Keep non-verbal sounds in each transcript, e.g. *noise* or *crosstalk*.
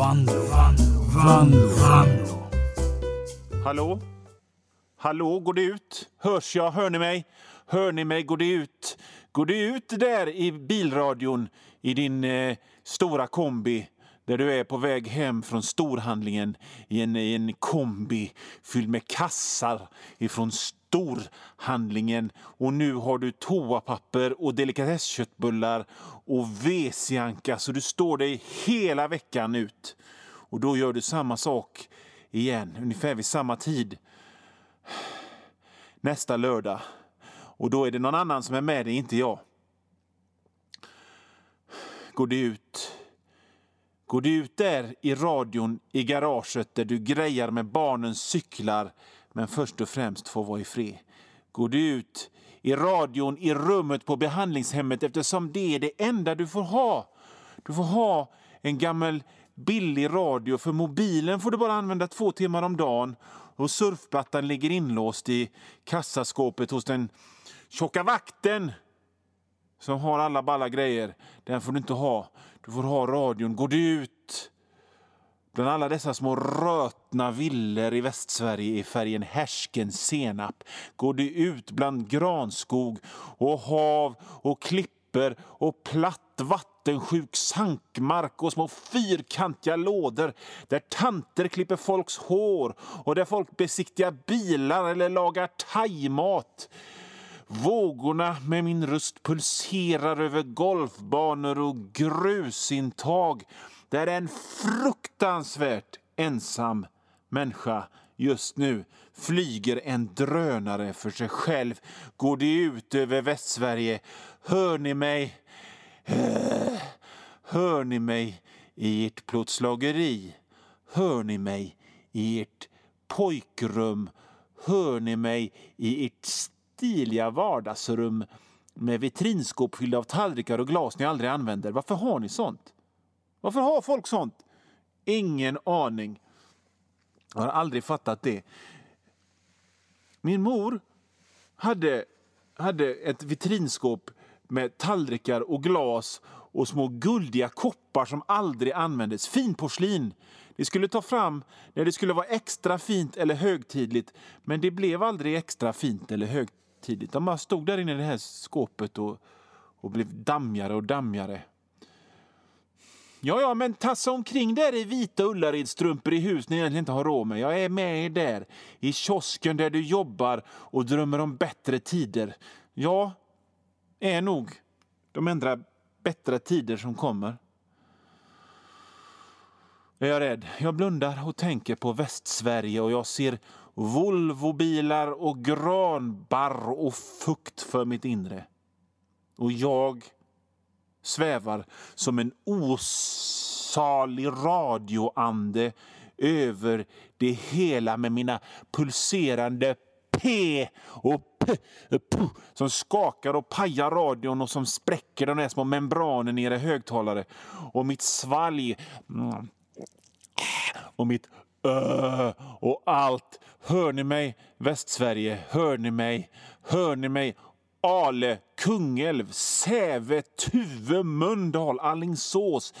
Vanlo, Vanlo, Vanlo. Vanlo. Hallå? Hallå, går det ut? Hörs jag? Hör ni mig? Hör ni mig? Går det ut? Går det ut där i bilradion i din eh, stora kombi där du är på väg hem från storhandlingen i en, i en kombi fylld med kassar ifrån storhandlingen och nu har du toapapper och delikatessköttbullar och WC-anka så du står dig hela veckan ut. Och då gör du samma sak igen, ungefär vid samma tid nästa lördag. Och då är det någon annan som är med dig, inte jag. Går du ut Går du ut där i radion i garaget där du grejar med barnens cyklar men först och främst får vara i fred? Går du ut i radion i rummet på behandlingshemmet eftersom det är det enda du får ha? Du får ha en gammal billig radio för mobilen får du bara använda två timmar om dagen och surfplattan ligger inlåst i kassaskåpet hos den tjocka vakten som har alla balla grejer. Den får du inte ha. Du får ha radion. Går du ut bland alla dessa små rötna villor i Västsverige i färgen härsken senap går du ut bland granskog och hav och klipper och platt vattensjuk sankmark och små fyrkantiga lådor där tanter klipper folks hår och där folk besiktigar bilar eller lagar thaimat. Vågorna med min röst pulserar över golfbanor och grusintag där en fruktansvärt ensam människa just nu flyger en drönare för sig själv. Går det ut över Västsverige? Hör ni mig? Hör ni mig i ert plåtslageri? Hör ni mig i ert pojkrum? Hör ni mig i ert stiliga vardagsrum med vitrinskåp fyllda av tallrikar och glas ni aldrig använder? Varför har ni sånt? Varför har folk sånt? Ingen aning. Jag har aldrig fattat det. Min mor hade, hade ett vitrinskåp med tallrikar och glas och små guldiga koppar som aldrig användes. Finporslin. Det skulle ta fram när det skulle vara extra fint eller högtidligt men det blev aldrig extra fint eller högtidligt. De bara stod där inne i det här skåpet och, och blev dammigare och dammigare. Ja, ja, men tassa omkring där i vita Ullaredstrumpor i hus ni egentligen inte har råd med. Jag är med er där, i kiosken där du jobbar och drömmer om bättre tider. Ja, är nog de enda bättre tider som kommer. Jag är rädd. Jag blundar och tänker på Västsverige och jag ser Volvobilar och granbarr och fukt för mitt inre. Och jag svävar som en osalig radioande över det hela med mina pulserande P och P, P som skakar och pajar radion och som spräcker de där små membranen i era högtalare. Och mitt svalg mm, och mitt ö och allt. Hör ni mig, Västsverige? Hör ni mig? Hör ni mig? Ale, Kungälv, Säve, Tuve, Mölndal, Allingsås,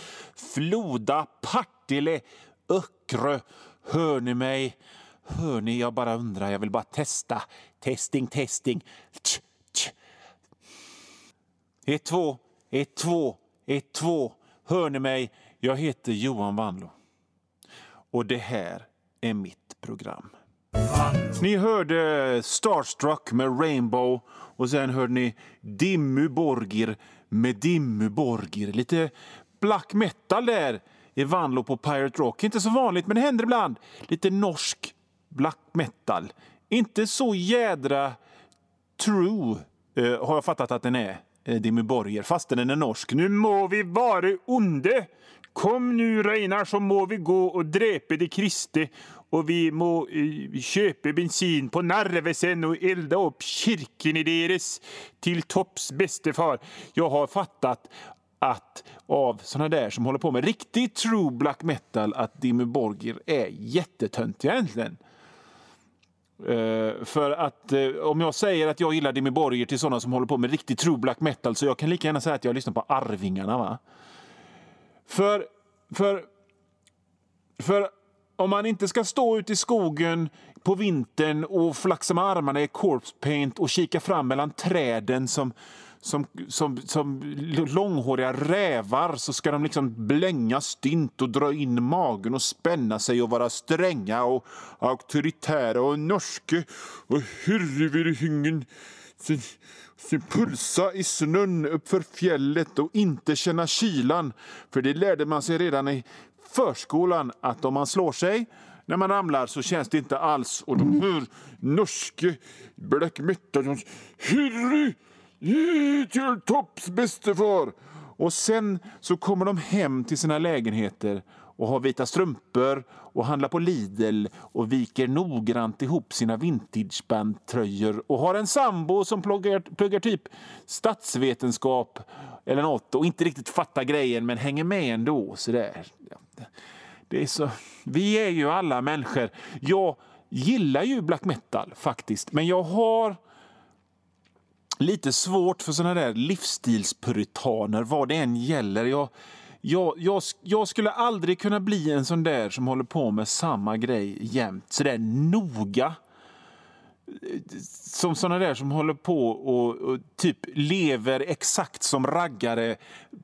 Floda, Partille, Öckerö. Hör ni mig? Hör ni? Jag bara undrar. Jag vill bara testa. Testing, testing. Tch, tch. Ett, två, ett, två, ett, två. Hör ni mig? Jag heter Johan Wanlo. Och det här är mitt program. Ni hörde Starstruck med Rainbow och sen hörde ni Dimmu Borgir med Dimmu Borgir. Lite black metal där i Vanlo på Pirate Rock. Inte så vanligt, men det händer ibland. Lite norsk black metal. Inte så jädra true, eh, har jag fattat att den är, eh, Dimmu Borgir, fastän den är norsk. Nu må vi vara onde. Kom nu, Reinar, så må vi gå och dräpa de kristi och vi må eh, uh, köpa bensin på Narvesen och elda upp kyrkan i deras till topps bestefar. Jag har fattat att av såna där som håller på med riktigt true black metal att Dimmy Borgir är jättetöntiga egentligen. Uh, för att uh, om jag säger att jag gillar Dimmy Borgir till såna som håller på med riktigt true black metal så jag kan lika gärna säga att jag lyssnar på Arvingarna. Va? För, för För om man inte ska stå ute i skogen på vintern och flaxa med armarna i corpse paint och kika fram mellan träden som, som, som, som långhåriga rävar så ska de liksom blänga stint och dra in magen och spänna sig och vara stränga och auktoritära och norske och hyrrevirhyngen sin, sin pulsa i snön uppför fjället och inte känna kylan. För det lärde man sig redan i förskolan att om man slår sig när man ramlar så känns det inte alls. Och de här norske black metal. Hurry! Till topps bestefar! Och sen så kommer de hem till sina lägenheter och har vita strumpor och handlar på Lidl och viker noggrant ihop sina vintagebandtröjor och har en sambo som pluggar, pluggar typ statsvetenskap eller nåt och inte riktigt fattar grejen men hänger med ändå. Sådär. Det är så, vi är ju alla människor. Jag gillar ju black metal faktiskt, men jag har lite svårt för såna där livsstilspuritaner vad det än gäller. Jag, jag, jag, jag, skulle aldrig kunna bli en sån där som håller på med samma grej jämt, så där noga. Som såna där som håller på och, och typ lever exakt som raggare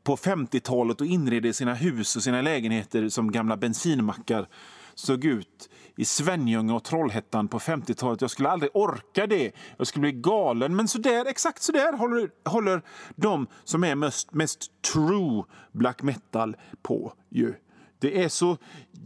på 50-talet och inreder sina hus och sina lägenheter som gamla bensinmackar såg ut i Svenljunga och Trollhättan på 50-talet. Jag skulle aldrig orka det. Jag skulle bli galen. Men så där, exakt så där håller, håller de som är mest, mest true black metal på. ju. Det är så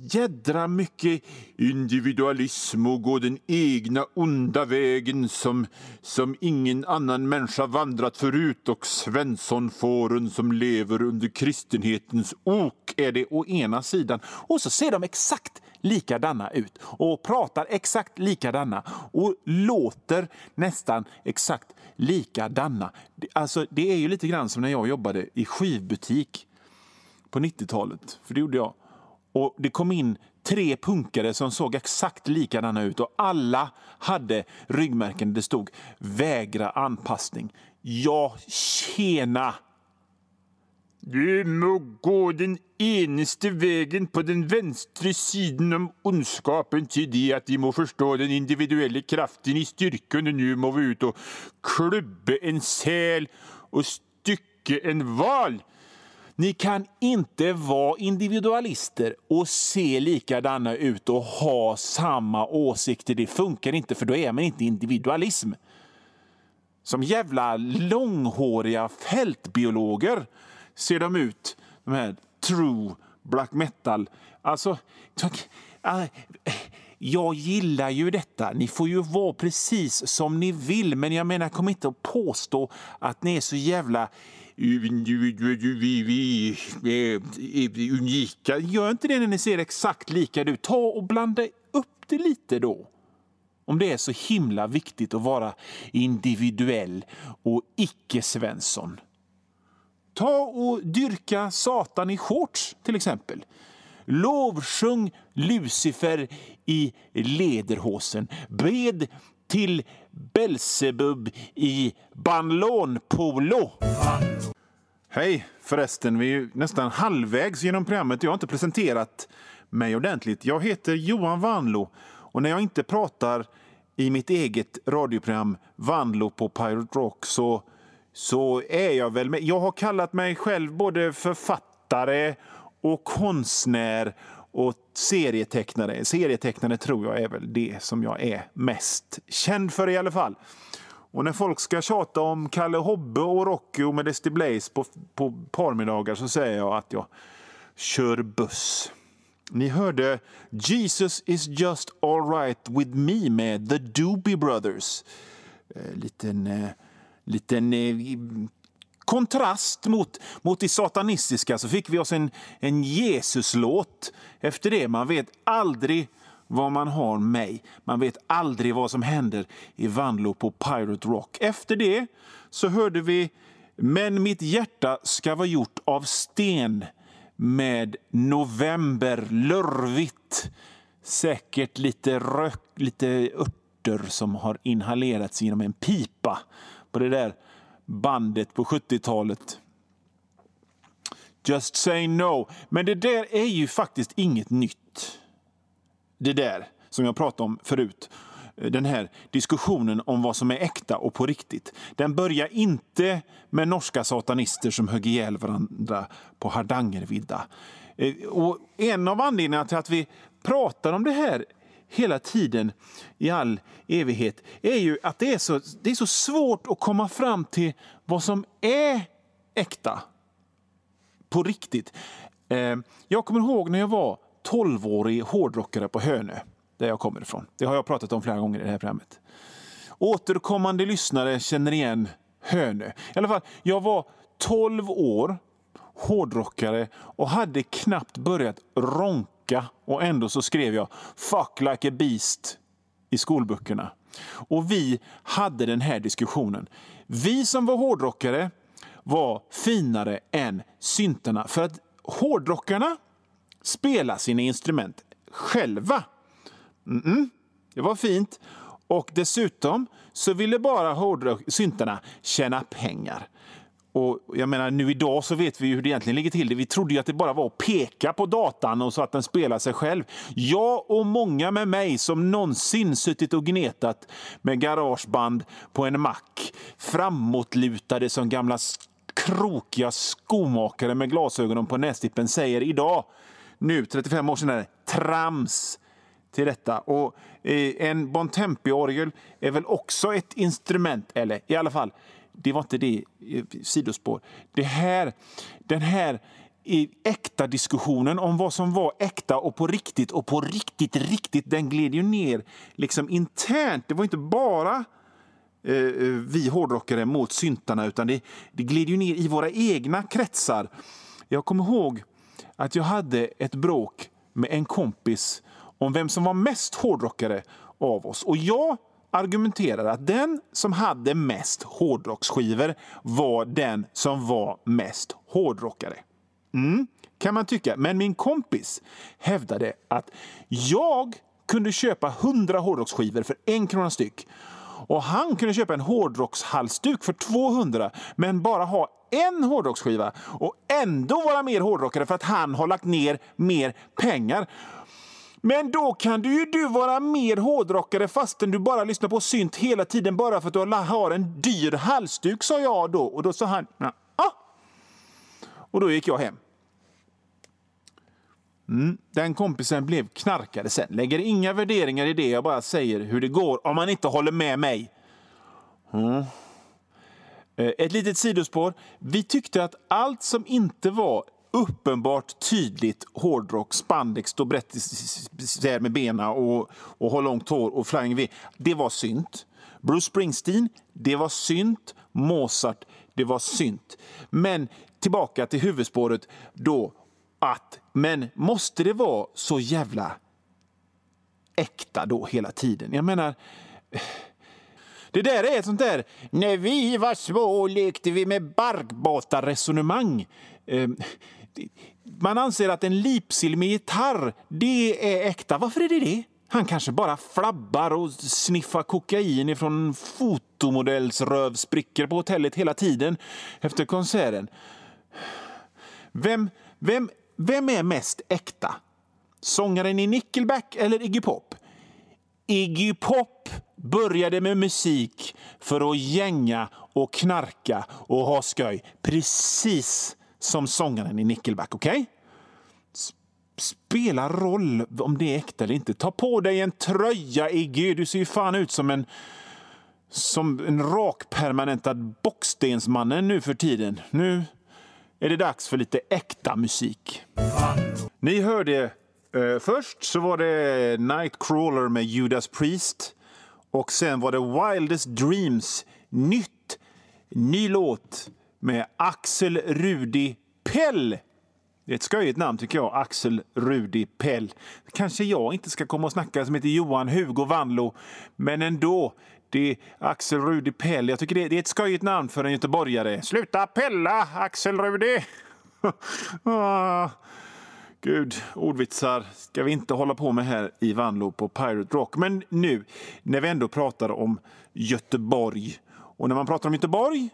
jädra mycket individualism och gå den egna onda vägen som, som ingen annan människa vandrat förut och Svenssonfåren som lever under kristenhetens ok är det å ena sidan. Och så ser de exakt likadana ut och pratar exakt likadana och låter nästan exakt likadana. Alltså, det är ju lite grann som när jag jobbade i skivbutik på 90-talet, för det gjorde jag. Och det kom in tre punkare som såg exakt likadana ut och alla hade ryggmärken där det stod vägra anpassning. Ja, tjena! Du må gå den eneste vägen på den vänstra sidan om ondskapen till det att vi må förstå den individuella kraften i styrkan och nu må vi ut och klubbe en säl och stycke en val. Ni kan inte vara individualister och se likadana ut och ha samma åsikter. Det funkar inte, för då är man inte individualism. Som jävla långhåriga fältbiologer ser de ut, de här true black metal. Alltså, ah, jag gillar ju detta. Ni får ju vara precis som ni vill, men jag menar, kom inte och påstå att ni är så jävla unika. Gör inte det när ni ser exakt lika ut. Ta och blanda upp det lite då. Om det är så himla viktigt att vara individuell och icke-Svensson. Ta och dyrka Satan i shorts, till exempel. Lovsjung Lucifer i lederhosen. Bed till Belsebub i banlonpolo. Hej förresten, vi är nästan halvvägs genom programmet. Jag har inte presenterat mig ordentligt. Jag heter Johan Vanlo och när jag inte pratar i mitt eget radioprogram Vanlo på Pirate Rock så så är jag väl med. Jag har kallat mig själv både författare och konstnär och serietecknare. Serietecknare tror jag är väl det som jag är mest känd för i alla fall. Och när folk ska tjata om Kalle Hobbe och Rocky och Modesty Blaze på, på parmiddagar så säger jag att jag kör buss. Ni hörde Jesus is just alright with me med The Doobie Brothers. Eh, liten eh, liten eh, kontrast mot, mot det satanistiska så fick vi oss en, en Jesuslåt efter det. Man vet aldrig var man har mig. Man vet aldrig vad som händer i Vanlo på Pirate Rock. Efter det så hörde vi Men mitt hjärta ska vara gjort av sten med November, lurvigt. Säkert lite rök, lite örter som har inhalerats genom en pipa på det där bandet på 70-talet. Just say no. Men det där är ju faktiskt inget nytt. det där som jag pratade om förut. Den här diskussionen om vad som är äkta och på riktigt. Den börjar inte med norska satanister som högg ihjäl varandra på Hardangervidda. Eh, och en av anledningarna till att vi pratar om det här hela tiden i all evighet är ju att det är så, det är så svårt att komma fram till vad som är äkta på riktigt. Eh, jag kommer ihåg när jag var 12-årig hårdrockare på Hönö, där jag kommer ifrån. Det har jag pratat om flera gånger i det här programmet. Återkommande lyssnare känner igen Hönö. I alla fall, jag var 12 år, hårdrockare och hade knappt börjat ronka och ändå så skrev jag “fuck like a beast” i skolböckerna. Och vi hade den här diskussionen. Vi som var hårdrockare var finare än syntarna. För att hårdrockarna spelar sina instrument själva. Mm -mm. Det var fint. Och dessutom så ville bara hårdrock, syntarna tjäna pengar. Och jag menar, nu idag så vet vi hur det egentligen ligger till. Vi trodde ju att det bara var att peka på datan och så att den spelar sig själv. Jag och många med mig som någonsin suttit och gnetat med garageband på en mack, framåtlutade som gamla krokiga skomakare med glasögonen på nästippen säger idag, nu 35 år senare, trams till detta. Och eh, en Bontempi-orgel är väl också ett instrument, eller i alla fall, det var inte det eh, sidospår. Det här, den här äkta diskussionen om vad som var äkta och på riktigt och på riktigt, riktigt, den gled ju ner liksom internt. Det var inte bara eh, eh, vi hårdrockare mot syntarna utan det, det gled ju ner i våra egna kretsar. Jag kommer ihåg att jag hade ett bråk med en kompis om vem som var mest hårdrockare av oss. Och jag argumenterar att den som hade mest hårdrocksskivor var den som var mest hårdrockare. Mm, kan man tycka. Men min kompis hävdade att jag kunde köpa 100 hårdrocksskivor för en krona styck. Och han kunde köpa en hårdrockshalsduk för 200 men bara ha en hårdrocksskiva och ändå vara mer hårdrockare för att han har lagt ner mer pengar. Men då kan du ju du vara mer hårdrockare fastän du bara lyssnar på synt hela tiden bara för att du har en dyr halsduk, sa jag då. Och då sa han ja. Och då gick jag hem. Mm. Den kompisen blev knarkare sen. Lägger inga värderingar i det, jag bara säger hur det går om man inte håller med mig. Mm. Eh, ett litet sidospår. Vi tyckte att allt som inte var uppenbart tydligt hårdrock, spandex, stå brett isär med benen och, och ha långt hår och flying V. Det var synt. Bruce Springsteen, det var synt. Mozart, det var synt. Men tillbaka till huvudspåret då att, men måste det vara så jävla äkta då hela tiden? Jag menar... Det där är ett sånt där, när vi var små lekte vi med barkbåtar-resonemang. Eh, man anser att en lipsill med gitarr, det är äkta. Varför är det det? Han kanske bara flabbar och sniffar kokain från fotomodellsrövsprickor på hotellet hela tiden efter konserten. Vem, vem, vem är mest äkta? Sångaren i Nickelback eller Iggy Pop? Iggy Pop började med musik för att gänga och knarka och ha skoj. Precis som sångaren i Nickelback. Okej? Okay? Spelar roll om det är äkta eller inte. Ta på dig en tröja, Iggy. Du ser ju fan ut som en som en rakpermanentad bockstensmannen nu för tiden. Nu är det dags för lite äkta musik. Ni hörde eh, först så var det Nightcrawler med Judas Priest och sen var det Wildest Dreams, nytt, ny låt med Axel Rudi Pell. Det är ett skojigt namn tycker jag, Axel Rudi Pell. Kanske jag inte ska komma och snacka som heter Johan Hugo Vanlo, men ändå. Det är Axel Rudi Pell. Jag tycker det är ett skojigt namn för en göteborgare. Sluta pella, Axel Rudi! *laughs* ah. Gud, ordvitsar ska vi inte hålla på med här i Vanlo på Pirate Rock. Men nu, när vi ändå pratar om Göteborg. Och när man pratar om Göteborg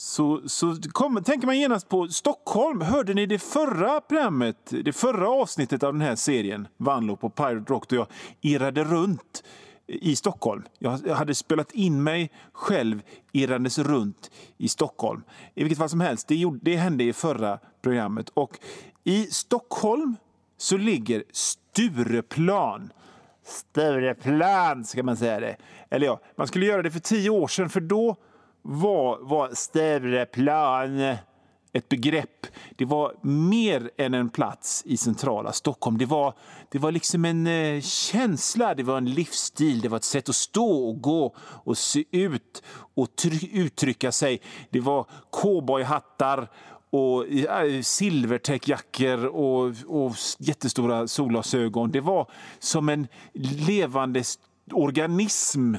så, så kommer, tänker man genast på Stockholm. Hörde ni det förra programmet, det förra avsnittet av den här serien, Vanlo på Pirate Rock, då jag irrade runt i Stockholm. Jag hade spelat in mig själv irrandes runt i Stockholm. I vilket fall som helst, det, gjorde, det hände i förra programmet. Och i Stockholm så ligger Stureplan. Stureplan ska man säga det. Eller ja, man skulle göra det för tio år sedan för då var, var Stureplan ett begrepp. Det var mer än en plats i centrala Stockholm. Det var, det var liksom en eh, känsla, det var en livsstil, det var ett sätt att stå och gå och se ut och uttrycka sig. Det var cowboyhattar och silvertäckjackor och, och jättestora solglasögon. Det var som en levande organism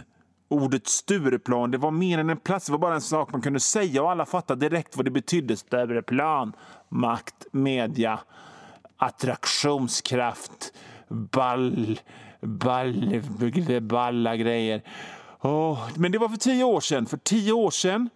Ordet Stureplan det var mer än en plats, det var bara en sak man kunde säga och alla fattade direkt vad det betydde. Stureplan, makt, media, attraktionskraft, ball, ball, balla grejer. Oh, men det var för tio år sedan. För tio år sedan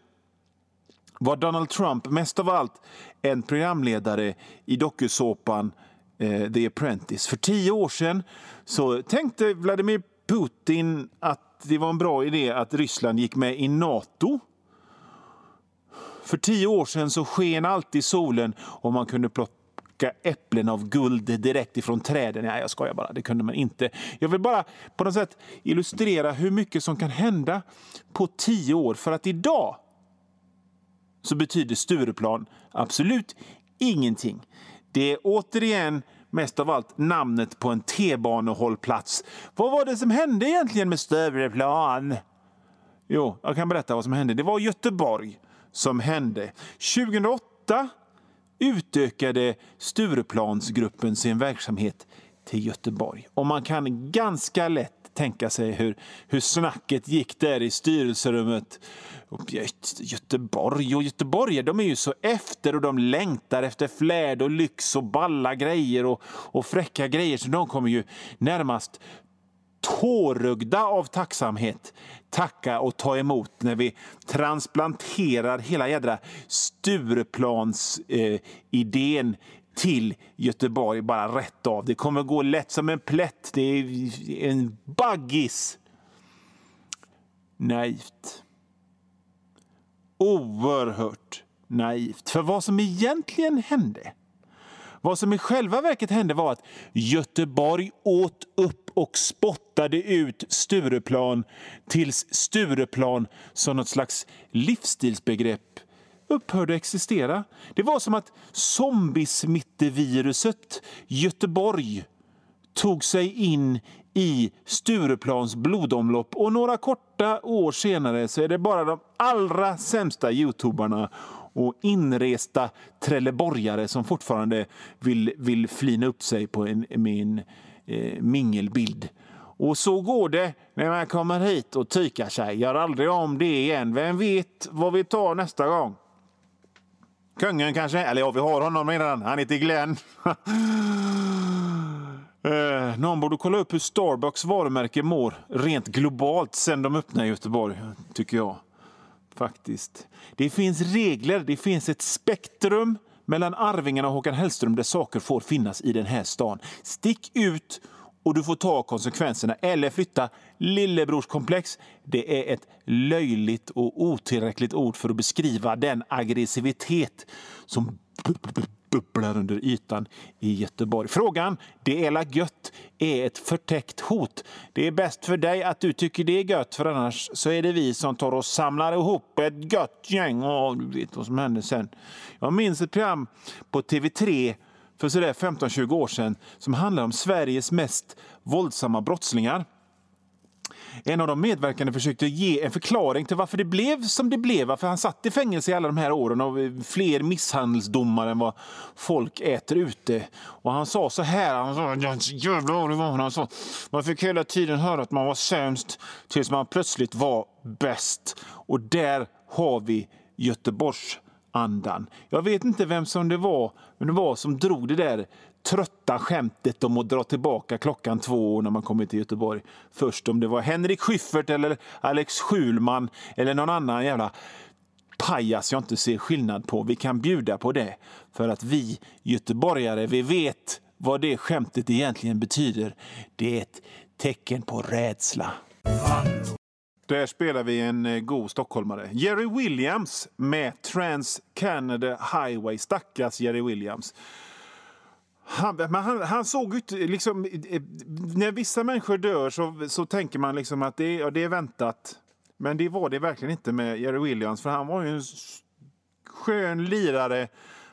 var Donald Trump mest av allt en programledare i dokusåpan eh, The Apprentice. För tio år sedan så tänkte Vladimir Putin att det var en bra idé att Ryssland gick med i Nato. För tio år sedan så sken alltid solen och man kunde plocka äpplen av guld direkt ifrån träden. Nej, jag skojar bara. Det kunde man inte. Jag vill bara på något sätt illustrera hur mycket som kan hända på tio år. För att idag så betyder Stureplan absolut ingenting. Det är återigen mest av allt namnet på en T-banehållplats. Vad var det som hände egentligen med Stureplan? Jo, jag kan berätta vad som hände. Det var Göteborg som hände. 2008 utökade Stureplansgruppen sin verksamhet till Göteborg. Och man kan ganska lätt tänka sig hur, hur snacket gick där i styrelserummet. Göteborg och Göteborg, de är ju så efter och de längtar efter flärd och lyx och balla grejer och, och fräcka grejer så de kommer ju närmast tårögda av tacksamhet tacka och ta emot när vi transplanterar hela jädra Stureplans-idén eh, till Göteborg bara rätt av. Det kommer gå lätt som en plätt. Det är en baggis. Naivt. Oerhört naivt. För vad som egentligen hände vad som i själva verket hände var att Göteborg åt upp och spottade ut Stureplan tills Stureplan som något slags livsstilsbegrepp upphörde att existera. Det var som att zombiesmitteviruset Göteborg tog sig in i Stureplans blodomlopp och några korta år senare så är det bara de allra sämsta youtubarna och inresta trelleborgare som fortfarande vill, vill flina upp sig på en, med en eh, mingelbild. Och så går det när man kommer hit och tykar sig. Gör aldrig om det igen. Vem vet vad vi tar nästa gång? Kungen kanske? Eller ja, vi har honom redan. Han heter Glenn. *laughs* eh, någon borde kolla upp hur Starbucks varumärke mår rent globalt sen de öppnade i Göteborg, tycker jag. Faktiskt. Det finns regler, det finns ett spektrum mellan Arvingarna och Håkan Hellström där saker får finnas i den här stan. Stick ut och du får ta konsekvenserna eller flytta. Lillebrorskomplex det är ett löjligt och otillräckligt ord för att beskriva den aggressivitet som bubblar under ytan i Göteborg. Frågan, det är la gött, är ett förtäckt hot. Det är bäst för dig att du tycker det är gött, för annars så är det vi som tar och samlar ihop ett gött gäng. Och du vet vad som hände sen. Jag minns ett program på TV3 för 15-20 år sedan som handlar om Sveriges mest våldsamma brottslingar. En av de medverkande försökte ge en förklaring till varför det blev som det blev. Varför han satt i fängelse i alla de här åren och fler misshandelsdomar än vad folk äter ute. Och han sa så här, han sa, jävla det var han sa, man fick hela tiden höra att man var sämst tills man plötsligt var bäst. Och där har vi Göteborgs andan. Jag vet inte vem som det var, men det var som drog det där trötta skämtet om att dra tillbaka klockan två när man kommer till Göteborg. Först om det var Henrik Schyffert eller Alex Schulman eller någon annan jävla pajas jag inte ser skillnad på. Vi kan bjuda på det för att vi göteborgare, vi vet vad det skämtet egentligen betyder. Det är ett tecken på rädsla. Där spelar vi en eh, god stockholmare. Jerry Williams med Trans Canada Highway. Stackars Jerry Williams. Han, men han, han såg ut... Liksom, när vissa människor dör så, så tänker man liksom att det, ja, det är väntat. Men det var det verkligen inte med Jerry Williams. För Han var ju en skön lirare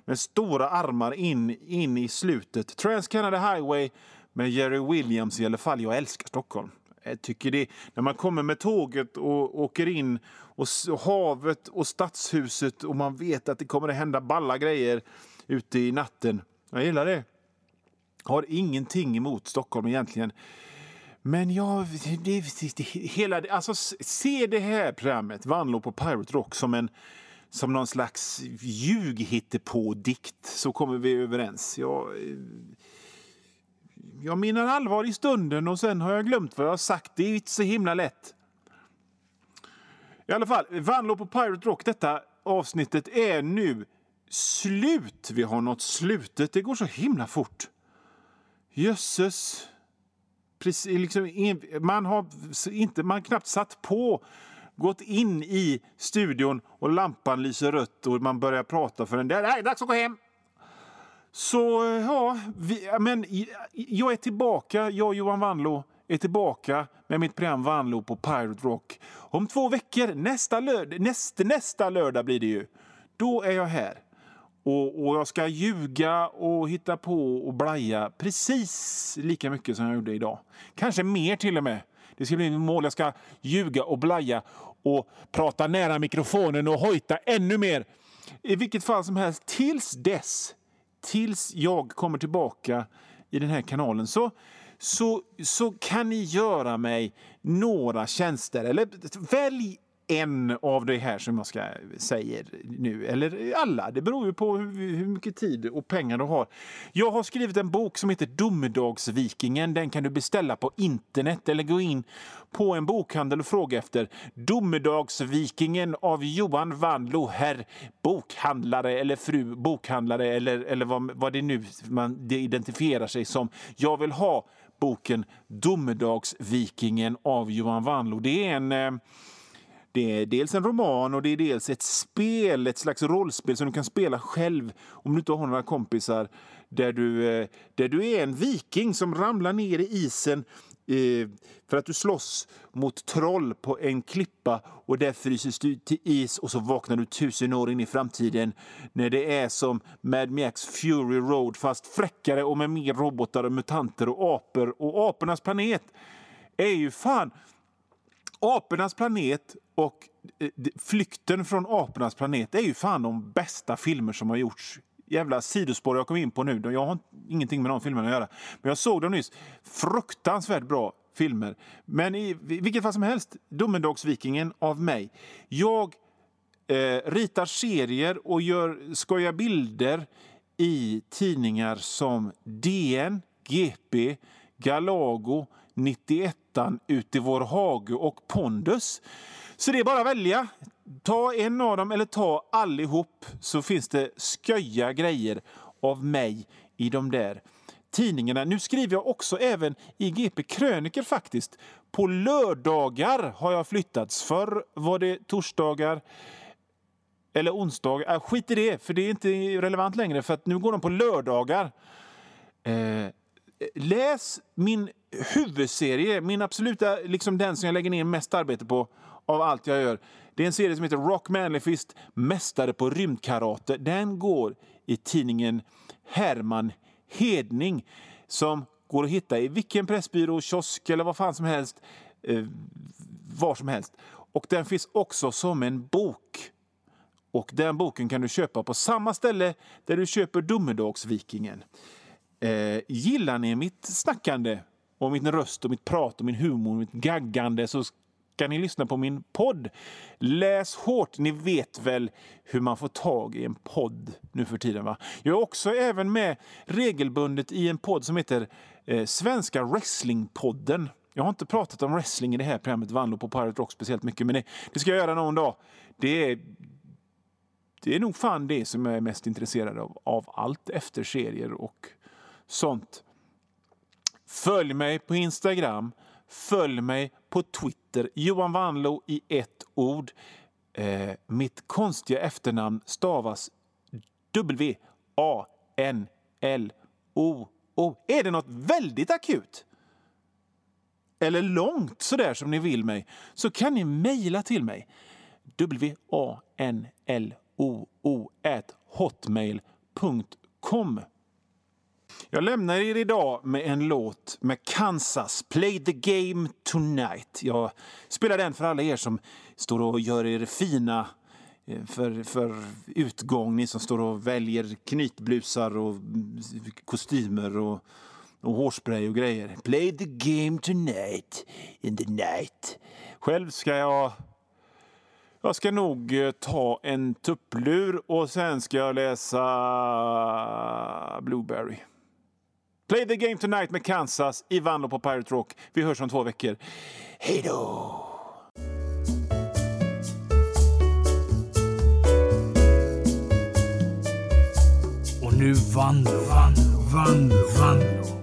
med stora armar in, in i slutet. Trans Canada Highway med Jerry Williams i alla fall. Jag älskar Stockholm. Jag tycker det, när man kommer med tåget och åker in och havet och stadshuset och man vet att det kommer att hända balla grejer ute i natten. Jag gillar det. Har ingenting emot Stockholm egentligen. Men jag... Det, det, det, hela, alltså, se det här programmet, Vanlo på Pirate Rock, som, en, som någon slags ljughittepå-dikt, så kommer vi överens. Jag, eh, jag menar allvar i stunden och sen har jag glömt vad jag har sagt. Det är inte så himla lätt. I alla fall, Vanlo på Pirate Rock, detta avsnittet är nu slut. Vi har nått slutet. Det går så himla fort. Jösses. Precis, liksom, man har inte, man knappt satt på, gått in i studion och lampan lyser rött och man börjar prata för. Det är dags att gå hem. Så eh, ja, vi, men jag är tillbaka. Jag och Johan Wanlo är tillbaka med mitt program Vanlo på Pirate Rock. Om två veckor, nästa, lörd näst, nästa lördag blir det ju, då är jag här. Och, och, jag ska ljuga och hitta på och blaja precis lika mycket som jag gjorde idag. Kanske mer till och med. Det ska bli mitt mål. Jag ska ljuga och blaja och prata nära mikrofonen och hojta ännu mer. I vilket fall som helst, tills dess, tills jag kommer tillbaka i den här kanalen så, så, så kan ni göra mig några tjänster. Eller välj en av det här som jag ska säga nu, eller alla. Det beror ju på hur, hur, mycket tid och pengar du har. Jag har skrivit en bok som heter Domedagsvikingen. Den kan du beställa på internet eller gå in på en bokhandel och fråga efter Domedagsvikingen av Johan Wanlo, herr bokhandlare eller fru bokhandlare eller, eller vad, vad det nu man det identifierar sig som. Jag vill ha boken Domedagsvikingen av Johan Wanlo. Det är en eh, det är dels en roman och det är dels ett spel, ett slags rollspel som du kan spela själv om du inte har några kompisar. Där du, eh, där du är en viking som ramlar ner i isen eh, för att du slåss mot troll på en klippa och där fryses du till is och så vaknar du tusen år in i framtiden när det är som Mad Max Fury Road fast fräckare och med mer robotar och mutanter och apor. Och apornas planet är ju fan Apornas planet och eh, Flykten från apornas planet är ju fan de bästa filmer som har gjorts. Jävla sidospår jag kom in på nu. Jag har ingenting med de filmerna att göra. Men jag såg dem nyss. Fruktansvärt bra filmer. Men i vilket fall som helst, Domedagsvikingen av mig. Jag eh, ritar serier och gör, skojar bilder i tidningar som DN, GP, Galago, 91 Ut i vår hage och Pondus. Så det är bara att välja. Ta en av dem eller ta allihop så finns det sköja grejer av mig i de där tidningarna. Nu skriver jag också även i GP kröniker faktiskt. På lördagar har jag flyttats. Förr var det torsdagar eller onsdagar. Äh, skit i det, för det är inte relevant längre för att nu går de på lördagar. Eh, läs min huvudserie, min absoluta, liksom den som jag lägger ner mest arbete på av allt jag gör. Det är en serie som heter Rock Manlyfist, Mästare på rymdkarate. Den går i tidningen Herman Hedning som går att hitta i vilken pressbyrå, kiosk eller vad fan som helst. Eh, var som helst. Och den finns också som en bok. Och den boken kan du köpa på samma ställe där du köper Domedagsvikingen. Eh, gillar ni mitt snackande och min röst och mitt prat och min humor och mitt gaggande så ska ni lyssna på min podd. Läs hårt. Ni vet väl hur man får tag i en podd nu för tiden? va? Jag är också även med regelbundet i en podd som heter eh, Svenska Wrestlingpodden. Jag har inte pratat om wrestling i det här programmet Vanlo på Pirate Rock speciellt mycket, men det, det ska jag göra någon dag. Det är det är nog fan det som jag är mest intresserad av, av allt efter serier och sånt. Följ mig på Instagram. Följ mig på Twitter. Johan Wanlo i ett ord. Eh, mitt konstiga efternamn stavas W-A-N-L-O-O. Är det något väldigt akut? eller långt sådär som ni vill mig så kan ni mejla till mig. W-A-N-L-O-O hotmail.com jag lämnar er idag med en låt med Kansas, Play the game tonight. Jag spelar den för alla er som står och gör er fina eh, för, för utgång, ni som står och väljer knytblusar och kostymer och och hårspray och grejer. Play the game tonight in the night. Själv ska jag... Jag ska nog eh, ta en tupplur och sen ska jag läsa Blueberry. Play the game tonight med Kansas i Vanlo på Pirate Rock. Vi hörs om två veckor. Hej då! Och nu Vanlo, Vanlo, Vanlo, Vanlo.